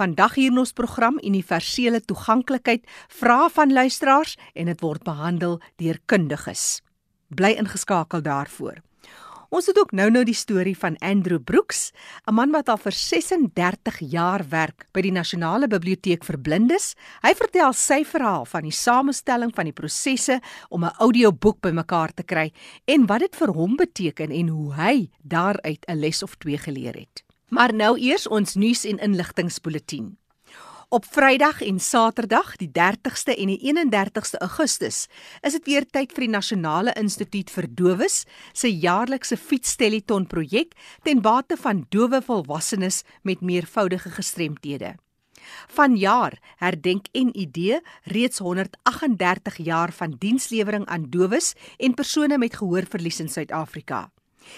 Vandag hier in ons program Universele Toeganklikheid vra van luisteraars en dit word behandel deur kundiges. Bly ingeskakel daarvoor. Ons het ook nou-nou die storie van Andrew Brooks, 'n man wat al vir 36 jaar werk by die Nasionale Biblioteek vir Blindes. Hy vertel sy verhaal van die samestelling van die prosesse om 'n audioboek bymekaar te kry en wat dit vir hom beteken en hoe hy daaruit 'n les of twee geleer het. Maar nou eers ons nuus en inligtingspulsatie. Op Vrydag en Saterdag, die 30ste en die 31ste Augustus, is dit weer tyd vir die Nasionale Instituut vir Dowes se jaarlikse fietstelliton projek ten bate van dowe volwassenes met meervoudige gestremthede. Vanjaar herdenk NID reeds 138 jaar van dienslewering aan dowes en persone met gehoorverlies in Suid-Afrika.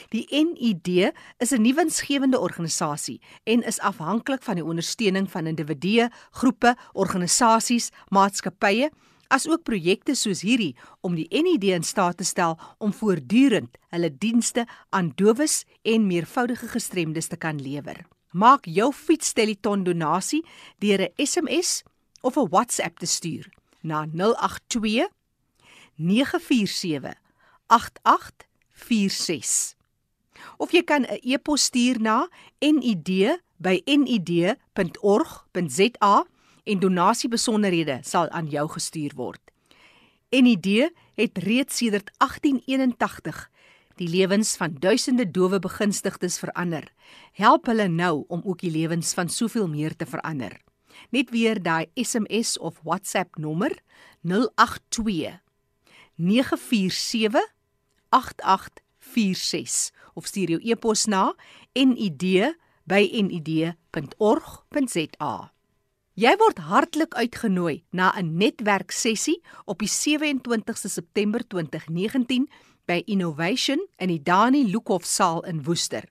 Die NID is 'n nuwensgewende organisasie en is afhanklik van die ondersteuning van individue, groepe, organisasies, maatskappye, asook projekte soos hierdie om die NID in staat te stel om voortdurend hulle dienste aan dowes en meervoudige gestremdes te kan lewer. Maak jou fietstelliton donasie deur 'n SMS of 'n WhatsApp te stuur na 082 947 8846 of jy kan 'n e-pos stuur na nid@nid.org.za en donasiebesonderhede sal aan jou gestuur word. NID het reeds sedert 1881 die lewens van duisende dowe begunstigdes verander. Help hulle nou om ook die lewens van soveel meer te verander. Net weer daai SMS of WhatsApp nommer 082 947 8846 of stuur jou e-pos na nid@nid.org.za. Jy word hartlik uitgenooi na 'n netwerksessie op die 27ste September 2019 by Innovation in die Dani Lukhof saal in Woester.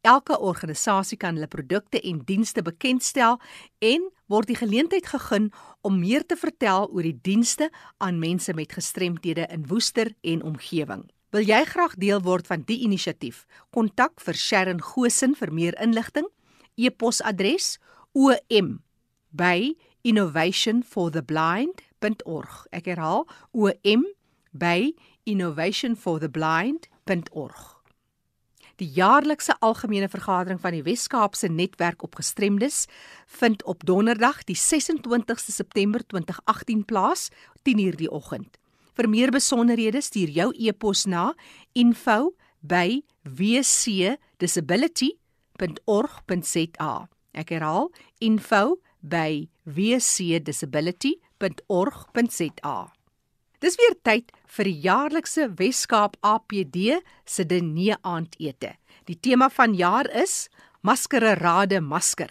Elke organisasie kan hulle produkte en dienste bekendstel en word die geleentheid gegee om meer te vertel oor die dienste aan mense met gestremthede in Woester en omgewing. Wil jy graag deel word van die inisiatief? Kontak vir Sharon Gosen vir meer inligting. E-posadres: om@innovationfortheblind.org. Ek herhaal: om@innovationfortheblind.org. Die jaarlikse algemene vergadering van die Wes-Kaapse Netwerk op Gestremdes vind op Donderdag, die 26ste September 2018 plaas, 10:00 die oggend. Vir meer besonderhede stuur jou e-pos na info@wcdisability.org.za. Ek herhaal: info@wcdisability.org.za. Dis weer tyd vir die jaarlikse Weskaap APD se diner aandete. Die tema van jaar is Maskerade Masker.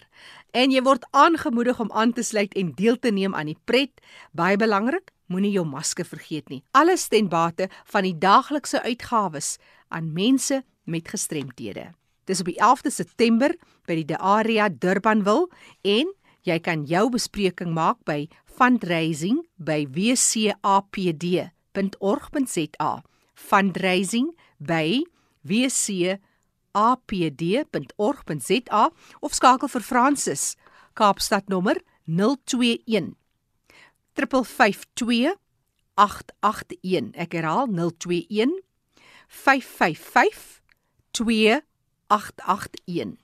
En jy word aangemoedig om aan te sluit en deel te neem aan die pret. Baie belangrik, Moenie jou masker vergeet nie. Alles ten bate van die daaglikse uitgawes aan mense met gestremthede. Dis op die 11de September by die De Area Durbanville en jy kan jou bespreking maak by fundraising by wcapd.org.za. Fundraising by wcapd.org.za of skakel vir Francis Kaapstad nommer 021 552 881. Ek herhaal 021 555 2881.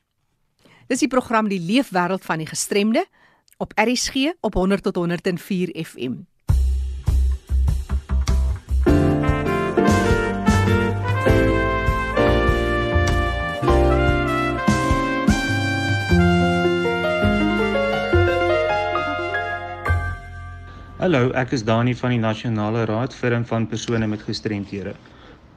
Dis die program Die Leefwêreld van die Gestremde op RSG op 100 tot 104 FM. Hallo, ek is Dani van die Nasionale Raad vir en van persone met gestremthede.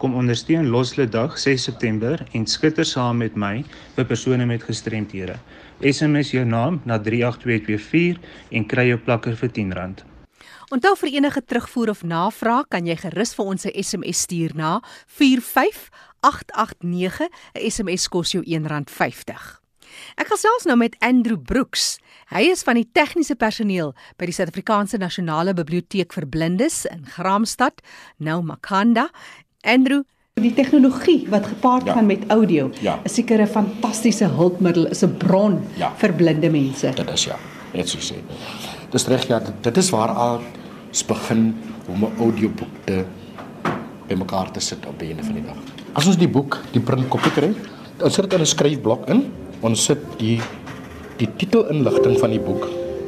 Kom ondersteun Loslede Dag 6 September en skitter saam met my vir persone met gestremthede. SMS jou naam na 38224 en kry jou plakker vir R10. Onthou vir enige terugvoer of navraag kan jy gerus vir ons 'n SMS stuur na 45889. 'n SMS kos jou R1.50. Ek gesels nou met Andrew Brooks. Hy is van die tegniese personeel by die Suid-Afrikaanse Nasionale Biblioteek vir Blindes in Graamsstad, nou Makanda. Andrew, Die tegnologie wat gepaard Ja. gaan met audio Ja. is seker 'n fantastiese hulpmiddel, is 'n bron Ja. vir blinde mense. Dit is ja, net so sê. Dis reg ja, dit, dit is waar al s begin om 'n audioboek te bymekaar te sit op die einde van die dag. As ons die boek, die printkopie kry, ons sit dit in 'n skryfblok in. Ons sit die die titelinligting van die boek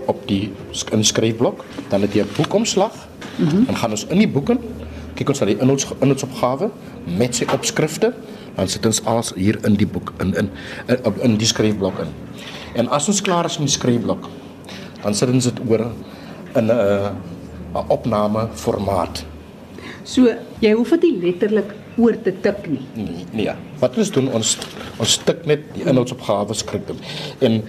op die sk- in die skryfblok, dan het jy 'n boekomslag. Mm -hmm. Dan gaan ons in die boek in, kyk ons na die inhouds inhoudsopgawe met sy opskrifte, dan sit ons alles hier in die boek in in in, in die skryfblok in. En as ons klaar is met die skryfblok, dan sit ons dit oor in 'n 'n opname formaat. So jy hoef dit letterlik oor te tik nie. Nee, nee. Wat ons doen, ons ons stik net die inhoudsopgawe in. En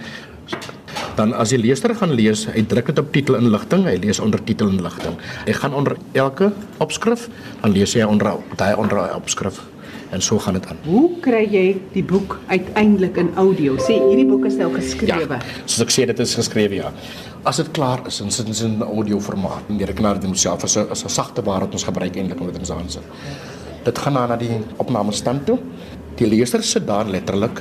dan as die leser gaan lees, hy druk dit op titelinligting, hy lees onder titelinligting. Hy gaan onder elke opskrif, dan lees hy onder daai onder opskrif. En so gaan dit aan. Hoe kry jy die boek uiteindelik in audio? Sê hierdie boek is nou geskrewe. soos ek sê dit is geskrewe ja. As dit klaar is, dan sit in 'n audio formaat. Die rekenaar doen self as 'n as 'n sagte ware wat ons gebruik eintlik om dit ons aan sit. Dit gaan dan na die opnamestand toe. Die leser sit daar letterlik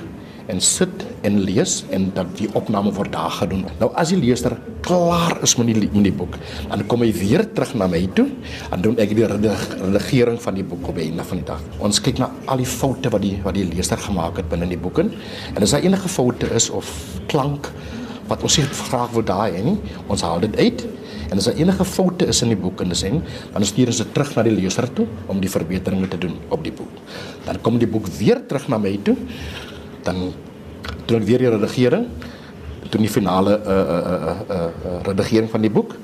en sit en lees en dat die opname word daar gedoen. Nou as die leser klaar is met die met die boek, dan kom hy weer terug na my toe en doen ek die redig- redigering van die boek op einde van die dag. Ons kyk na al die foute wat die wat die leser gemaak het binne die boek in. En as daar enige foute is of klank wat ons nie graag wil daai hê nie, ons haal dit uit. En as daar enige foute is in die boek in die sin, dan stuur ons dit terug na die leser toe om die verbeteringe te doen op die boek. Dan kom die boek weer terug na my toe. Dan doen ek weer die redigering, doen die finale uh uh uh, uh, uh redigering van die boek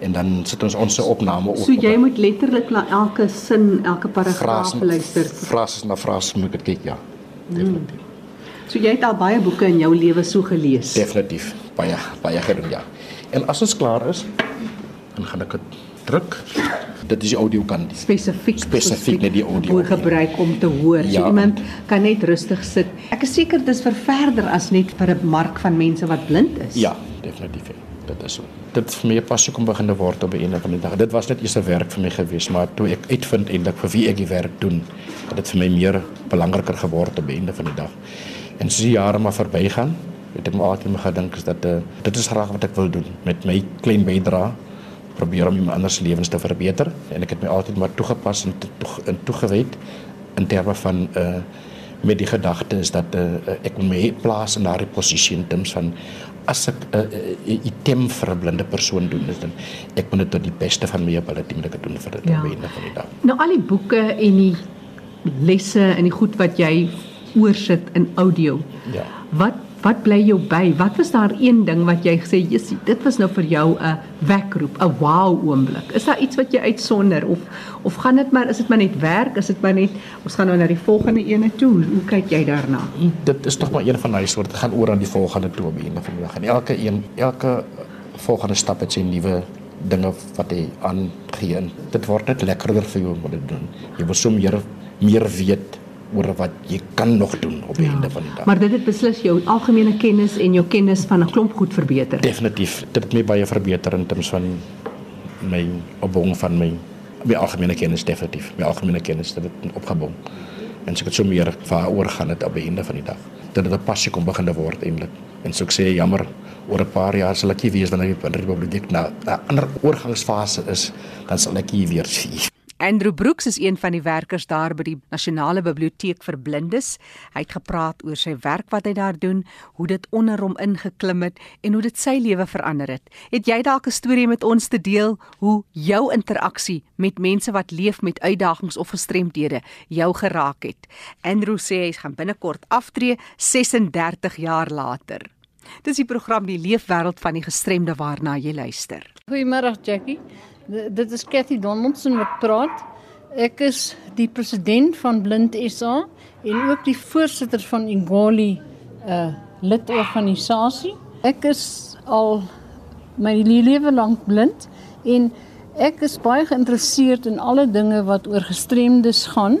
en dan sit ons ons opname op. So jy moet letterlik na elke sin, elke paragraaf frase luister. frase na frase moet ek kyk ja. Definitief. So jy het al baie boeke in jou lewe so gelees. Definitief. Baie baie gedoen ja. En as ons klaar is, dan gaan ek dit druk. Dit is die audio kant. spesifiek Spesifiek net die audio. gebruik om te hoor. So Ja. iemand kan net rustig sit. Ek is seker dis vir verder as net vir 'n mark van mense wat blind is. Ja, definitief. Dit is so. Dit het vir my 'n passie kom begin word op 'n einde van die dag. Dit was net eers 'n werk vir my gewees, maar toe ek uitvind eintlik vir wie ek die werk doen, het dit vir my meer belangriker geword op die einde van die dag. En soos die jare maar verbygaan, het ek my altyd maar gedink is dat uh, dit is graag wat ek wil doen met my klein bydrae probeer om iemand anders se lewens te verbeter en ek het my altyd maar toegepas en toe toegewyd in terme van uh met die gedagte is dat uh, ek my plaas in daardie posisie in terms van as ek 'n uh, uh, item vir 'n blinde persoon doen is dan ek moet dit tot die beste van my ability moet ek dit doen vir dit Ja. einde van die dag. Nou al die boeke en die lesse en die goed wat jy oorsit in audio. Ja. Wat wat bly jou by? Wat was daar een ding wat jy gesê, "Jessie, dit was nou vir jou 'n wekroep, 'n wow oomblik." Is daar iets wat jy uitsonder of of gaan dit maar is dit maar net werk? Is dit maar net ons gaan nou na die volgende ene toe. Hoe, hoe kyk jy daarna? Dit is tog maar een van daai soort dit gaan oor aan die volgende toe op die einde van die dag. En elke een elke volgende stap het sy nuwe dinge wat hy aangee. Dit word net lekkerder vir jou om dit doen. Jy wil so meer meer weet oor wat jy kan nog doen op die ja, einde van die dag. Maar dit het beslis jou algemene kennis en jou kennis van 'n klomp goed verbeter. Definitief. Dit het my baie verbeter in terme van my opbouing van my my algemene kennis definitief. My algemene kennis het dit opgebou. En so ek het so meer waaroor gaan dit op die einde van die dag. Dat dit 'n passie kom begin word eintlik. En so ek sê jammer oor 'n paar jaar sal ek hier wees wanneer die Republiek na 'n ander oorgangsfase is, dan sal ek hier weer sien. Andrew Brooks is een van die werkers daar by die Nasionale Biblioteek vir Blindes. Hy het gepraat oor sy werk wat hy daar doen, hoe dit onder hom ingeklim het en hoe dit sy lewe verander het. Het jy dalk 'n storie met ons te deel hoe jou interaksie met mense wat leef met uitdagings of gestremdhede jou geraak het? Andrew sê hy gaan binnekort aftree 36 jaar later. Dis die program Die Leefwêreld van die Gestremde waarna jy luister. Goeiemôre Jackie. Dit is Cathy Donaldson wat praat. Ek is die president van Blind SA en ook die voorsitter van Ingoli uh lidorganisasie. Ek is al my lewe lank blind en ek is baie geïnteresseerd in alle dinge wat oor gestremdes gaan.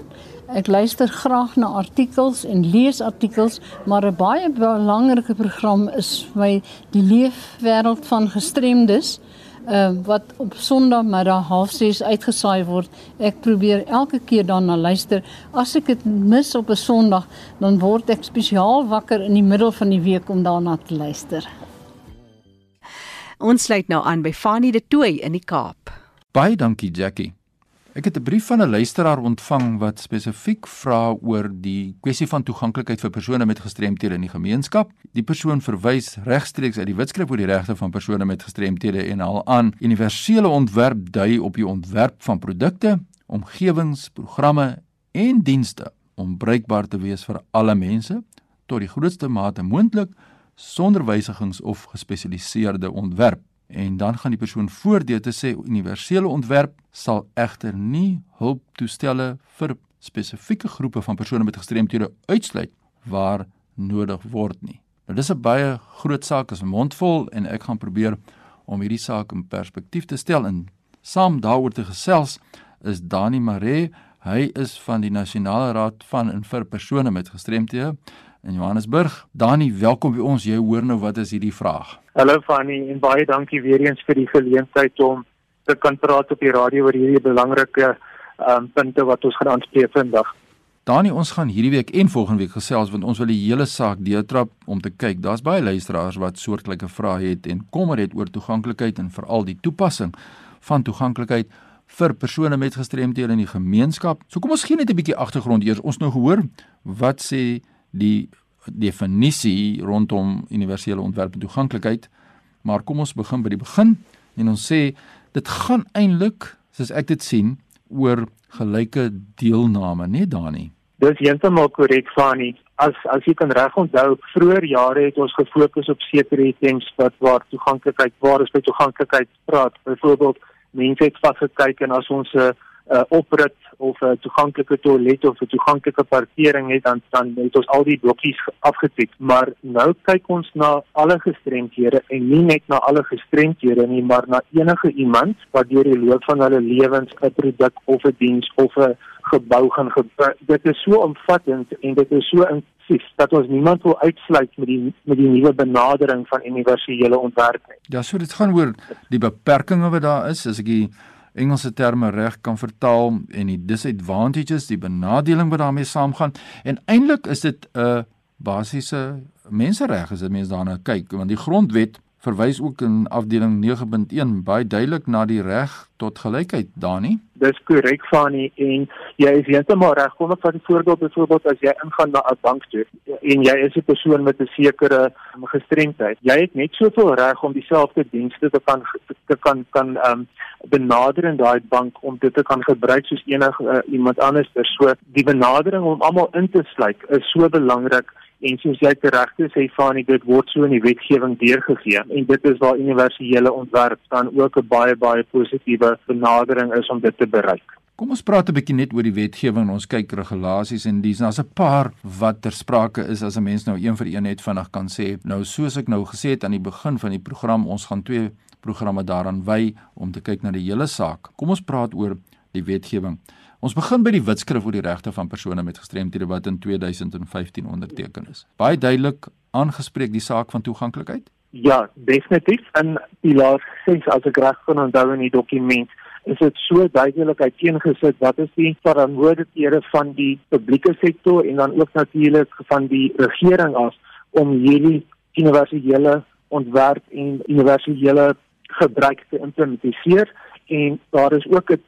Ek luister graag na artikels en lees artikels, maar 'n baie belangrike program is my die leefwêreld van gestremdes uh, wat op Sondagmiddag 06:30 uitgesaai word. Ek probeer elke keer daarna luister. As ek dit mis op 'n Sondag, dan word ek spesiaal wakker in die middel van die week om daarna te luister. Ons sluit nou aan by Fanie de Tooi in die Kaap. Baie dankie Jackie. Ek het 'n brief van 'n luisteraar ontvang wat spesifiek vra oor die kwessie van toeganklikheid vir persone met gestremthede in die gemeenskap. Die persoon verwys regstreeks uit die Wetskrif oor die regte van persone met gestremthede en haal aan universele ontwerp dui op die ontwerp van produkte, omgewings, programme en dienste om bruikbaar te wees vir alle mense tot die grootste mate moontlik sonder wysigings of gespesialiseerde ontwerp. En dan gaan die persoon voordeur te sê universele ontwerp sal egter nie hulptoestelle vir spesifieke groepe van persone met gestremthede uitsluit waar nodig word nie. Nou dis 'n baie groot saak, is 'n mondvol en ek gaan probeer om hierdie saak in perspektief te stel en saam daaroor te gesels is Dani Maree. Hy is van die Nasionale Raad van en vir persone met gestremthede in Johannesburg. Dani, welkom by ons. Jy hoor nou wat is hierdie vraag? Hallo Fanny en baie dankie weer eens vir die geleentheid om te kan praat op die radio oor hierdie belangrike um, punte wat ons gaan aanspreek vandag. Dani, ons gaan hierdie week en volgende week gesels want ons wil die hele saak deurtrap om te kyk. Daar's baie luisteraars wat soortgelyke vrae het en kommer het oor toeganklikheid en veral die toepassing van toeganklikheid vir persone met gestremthede in die gemeenskap. So kom ons gee net 'n bietjie agtergrond eers. Ons nou gehoor wat sê die definisie rondom universele ontwerp en toeganklikheid. Maar kom ons begin by die begin en ons sê dit gaan eintlik, soos ek dit sien, oor gelyke deelname, nee Dani. Dis heeltemal korrek Fani. As as jy kan reg onthou, vroeër jare het ons gefokus op sekere items wat waar toeganklikheid, waar is by toeganklikheid praat. Byvoorbeeld, mense het vas gekyk en as ons 'n uh, uh, oprit of 'n uh, toeganklike toilet of 'n toeganklike parkering het dan dan het ons al die blokkies afgetik maar nou kyk ons na alle gestremdhede en nie net na alle gestremdhede nie maar na enige iemand wat deur die loop van hulle lewens 'n produk of 'n diens of 'n gebou gaan gebruik dit is so omvattend en dit is so inklusief dat ons niemand wil uitsluit met die met die nuwe benadering van universele ontwerp nie. Ja so dit gaan oor die beperkings wat daar is. As ek die Engelse terme reg kan vertaal en die disadvantages, die benadeling wat daarmee saamgaan. En eintlik is dit 'n basiese mensereg as dit mens daarna kyk want die grondwet verwys ook in afdeling 9.1 baie duidelik na die reg tot gelykheid Dani. Dis korrek Fani en jy is heeltemal reg. Kom ek vat 'n voorbeeld byvoorbeeld as jy ingaan na 'n bank toe en jy is 'n persoon met 'n sekere gestremdheid. Jy het net soveel reg om dieselfde dienste te kan te kan kan ehm um, benader in daai bank om dit te kan gebruik soos enige uh, iemand anders. So die benadering om almal in te sluit is so belangrik en soos jy regte sê Fani dit word so in die wetgewing deurgegee en dit is waar universele ontwerp dan ook 'n baie baie positiewe benadering is om dit te bereik. Kom ons praat 'n bietjie net oor die wetgewing. Ons kyk regulasies en dis daar's 'n paar wat ter sprake is as 'n mens nou een vir een net vinnig kan sê. Nou soos ek nou gesê het aan die begin van die program, ons gaan twee programme daaraan wy om te kyk na die hele saak. Kom ons praat oor die wetgewing. Ons begin by die wetskrif oor die regte van persone met gestremthede wat in 2015 onderteken is. Baie duidelik aangespreek die saak van toeganklikheid? Ja, definitief. In pilaar 6 as ek reg kan onthou in die dokument is dit so duidelik uiteengesit wat is die verantwoordelikhede van die publieke sektor en dan ook natuurlik van die regering af om hierdie universele ontwerp en universele gebruik te implementeer en daar is ook 'n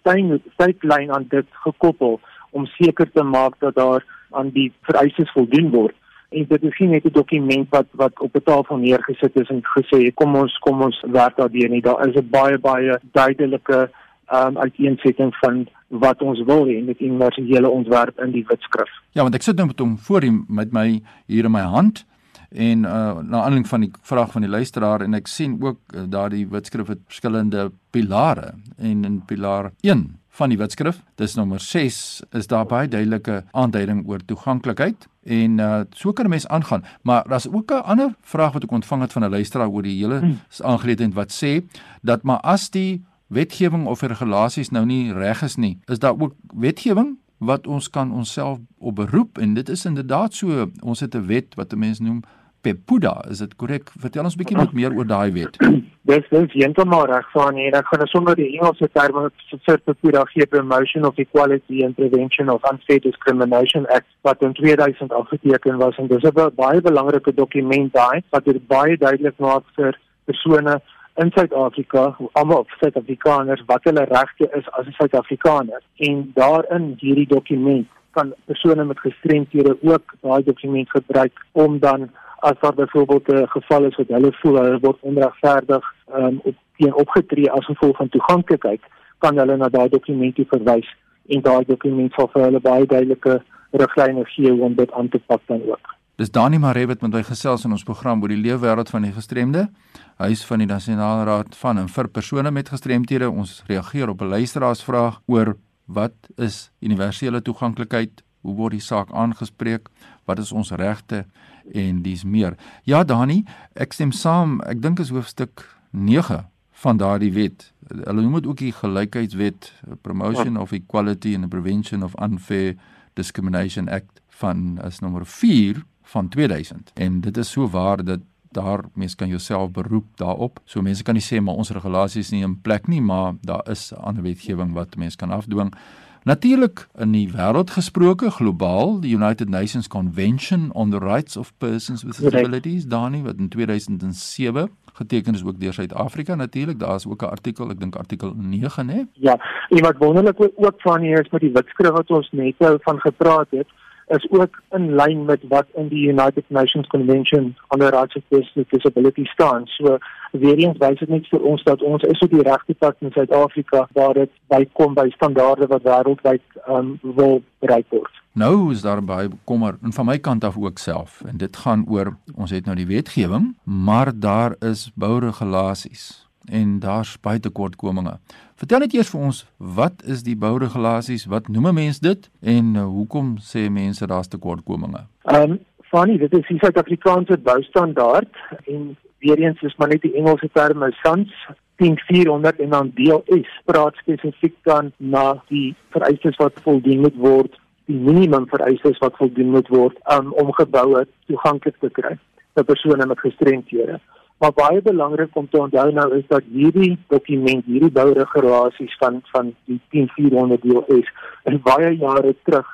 tydlyn aan dit gekoppel om seker te maak dat daar aan die vereistes voldoen word. En dit is nie net 'n dokument wat wat op 'n tafel neergesit is en gesê kom ons kom ons werk daardeur nie. Daar is 'n baie baie duidelike um, uiteensetting van wat ons wil hê met universele ontwerp in die wetskrif. Ja, want ek sit nou met hom voor hom met my hier in my hand en uh, na aanleiding van die vraag van die luisteraar en ek sien ook uh, daardie wetskrif het verskillende pilare. En in pilaar 1 van die wetskrif dis nommer 6 is daar baie duidelike aanduiding oor toeganklikheid en uh, so kan 'n mens aangaan. Maar daar's ook 'n ander vraag wat ek ontvang het van 'n luisteraar oor die hele hmm. aangeleentheid wat sê dat maar as die wetgewing of regulasies nou nie reg is nie is daar ook wetgewing wat ons kan onsself op beroep. En dit is inderdaad so ons het 'n wet wat 'n mens noem Pepuda, is dit korrek? Vertel ons 'n bietjie wat meer oor daai wet. Dis dis heeltemal reg en ek gaan sonder die Engelse terme vir propageer promotion of equality and prevention of unfair discrimination act wat in 2000 afgeteken was en dis 'n baie belangrike dokument daai wat dit baie duidelik maak vir persone in Suid-Afrika, almal Suid-Afrikaners wat hulle regte is as 'n Suid-Afrikaner en daarin hierdie dokument kan persone met gestremthede ook daai dokument gebruik om dan as daar byvoorbeeld 'n geval is wat hulle voel hulle word onregverdig um, op teen opgetree as gevolg van toeganklikheid, kan hulle na daai dokument verwys en daai dokument sal vir hulle baie duidelike riglyne gee om dit aan te pak dan ook. Dis Dani Maree wat met my gesels in ons program oor die leefwêreld van die gestremde. Huis van die Nasionale Raad van en vir persone met gestremthede. Ons reageer op 'n luisteraarsvraag oor wat is universele toeganklikheid? Hoe word die saak aangespreek? Wat is ons regte en dis meer. Ja Dani, ek stem saam. Ek dink is hoofstuk 9 van daardie wet. Hulle noem dit ook die gelykheidswet, Promotion of Equality and the Prevention of Unfair Discrimination Act van as nommer 4 van 2000. En dit is so waar dat daar mense kan jouself beroep daarop. So mense kan nie sê maar ons regulasies nie in plek nie, maar daar is ander wetgewing wat mense kan afdwing. Natuurlik in die wêreld gesproke globaal die United Nations Convention on the Rights of Persons with Disabilities Dani wat in 2007 geteken is ook deur Suid-Afrika. Natuurlik daar is ook 'n artikel ek dink artikel 9 hè? Ja en wat wonderlik ook van hier is met die wetskrif wat ons net nou van gepraat het is ook in lyn met wat in die United Nations Convention on the Rights of Persons with Disabilities staan. So weer eens wys dit net vir ons dat ons is op die regte pad in Suid-Afrika waar dit bykom by standaarde wat wêreldwyd um, wil bereik word. Nou is daar baie kommer en van my kant af ook self en dit gaan oor ons het nou die wetgewing, maar daar is bouregulasies en daar's baie tekortkominge. Vertel net eers vir ons, wat is die bouregulasies? Wat noem mense dit en uh, hoekom sê mense daar's tekortkominge? Ehm um, funny, dit is die Suid-Afrikaanse boustandaard en weer eens is maar net die Engelse term SANS 10400 en dan deel S praat spesifiek dan na die vereistes wat voldoen moet word, die minimum vereistes wat voldoen moet word um, om geboue toeganklik te kry vir persone met gestremthede. Maar baie belangrik om te onthou nou is dat hierdie dokument, hierdie bouregulasies van van die 10400 deel is in baie jare terug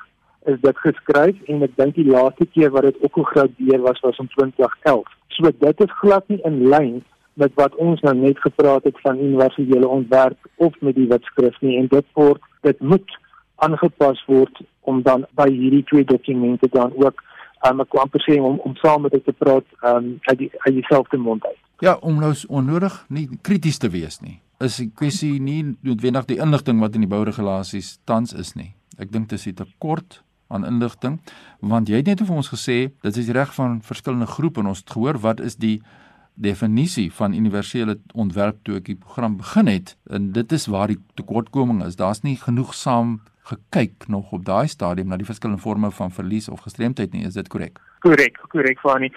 is dit geskryf en ek dink die laaste keer wat dit opgegradeer was was in 2011. So dit is glad nie in lyn met wat ons nou net gepraat het van universele ontwerp of met die wetskrif nie en dit word dit moet aangepas word om dan by hierdie twee dokumente dan ook um, ek kwam presies om om saam met dit te praat um, uit die uit dieselfde mond uit. Ja, om nou onnodig nie krities te wees nie. Is die kwessie nie noodwendig die inligting wat in die bouregulasies tans is nie. Ek dink dit is te kort aan inligting want jy het net vir ons gesê dit is reg van verskillende groepe en ons het gehoor wat is die definisie van universele ontwerp toe ek die program begin het en dit is waar die tekortkoming is daar's nie genoegsaam gekyk nog op daai stadium na die verskillende forme van verlies of gestremdheid nie, is dit korrek? Korrek, korrek Fani.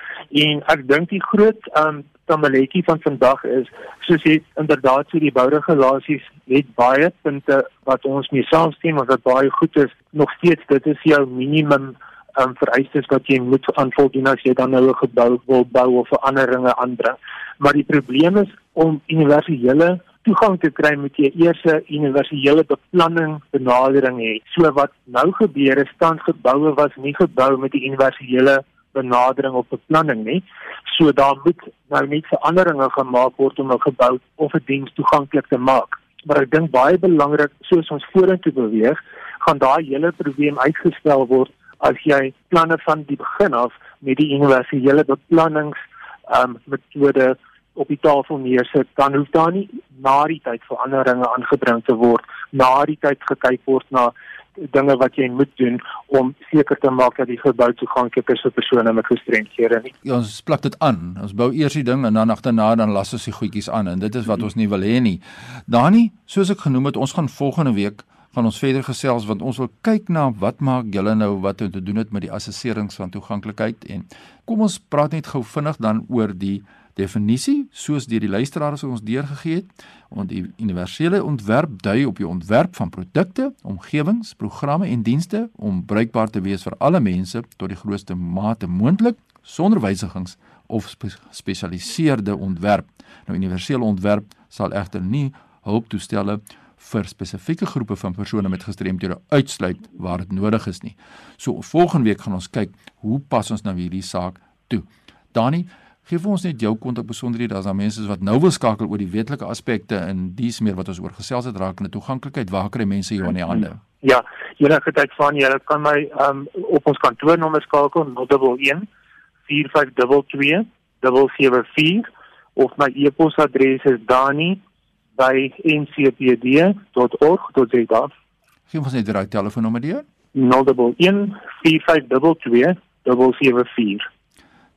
En ek dink die groot ehm um, tamaletjie van vandag is soos jy inderdaad sê die bouregulasies het baie punte wat ons mee saamstem of wat baie goed is. Nog steeds dit is jou minimum ehm um, vereistes wat jy moet aanvoldoen as jy dan nou 'n gebou wil bou of veranderinge aanbring. Maar die probleem is om universele toegang te kry moet jy eers 'n universele beplanning benadering hê. So wat nou gebeur is standgeboue was nie gebou met die universele benadering op beplanning nie. So daar moet nou net veranderinge gemaak word om 'n gebou of 'n diens toeganklik te maak. Maar ek dink baie belangrik soos ons vorentoe beweeg, gaan daai hele probleem uitgestel word as jy planne van die begin af met die universele beplannings um metode op die tafel neersit, dan hoef daar nie na die tyd veranderinge aangebring te word, na die tyd gekyk word na dinge wat jy moet doen om seker te maak dat die gebou toeganklik is vir persone met gestremdhede nie. Ja, ons plak dit aan. Ons bou eers die ding en dan agterna dan las ons die goedjies aan en dit is wat ons nie wil hê nie. Dani, soos ek genoem het, ons gaan volgende week gaan ons verder gesels want ons wil kyk na wat maak julle nou wat om te doen het met die assesserings van toeganklikheid en kom ons praat net gou vinnig dan oor die definisie soos deur die luisteraars ons deurgegee het. Want die universele ontwerp dui op die ontwerp van produkte, omgewings, programme en dienste om bruikbaar te wees vir alle mense tot die grootste mate moontlik sonder wysigings of gespesialiseerde ontwerp. Nou universele ontwerp sal egter nie hulptoestelle vir spesifieke groepe van persone met gestremthede uitsluit waar dit nodig is nie. So volgende week gaan ons kyk hoe pas ons nou hierdie saak toe. Dani, gee vir ons net jou kontak besonderhede as daar mense is wat nou wil skakel oor die wetlike aspekte en dies meer wat ons oor gesels het rakende toeganklikheid. Waar kry mense jou in die hande? Ja, enige tyd van julle kan my um, op ons kantoornommer skakel 011 4522 774 of my e-posadres is dani@ncpd.org.za. Gee ons net die reg telefoonnommer deur. 011 4522 774.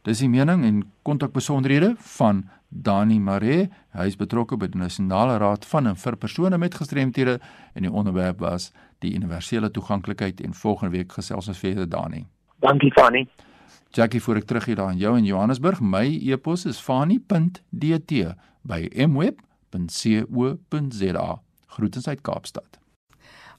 Dis die mening en kontakbesonderhede van Dani Mare. Hy is betrokke by die Nasionale Raad van en vir persone met gestremthede en die onderwerp was die universele toeganklikheid en volgende week gesels ons verder Dani. Dankie Fanny. Jackie, voor ek terug hier daar in jou in Johannesburg, my e-pos is fani.dt@mweb.co.za. Groetens uit Kaapstad.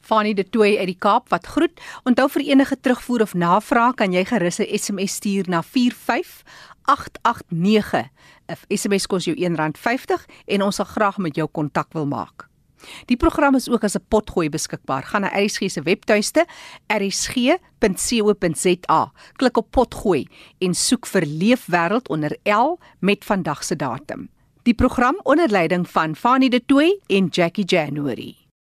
Fani de Tooi uit die Kaap wat groet. Onthou vir enige terugvoer of navraag kan jy gerus 'n SMS stuur na 45889. 'n SMS kos jou R1.50 en ons sal graag met jou kontak wil maak. Die program is ook as 'n potgooi beskikbaar. Gaan na ERSG se webtuiste ersg.co.za. Klik op potgooi en soek vir Leefwêreld onder L met vandag se datum. Die program onder leiding van Fanie De Tooy en Jackie January.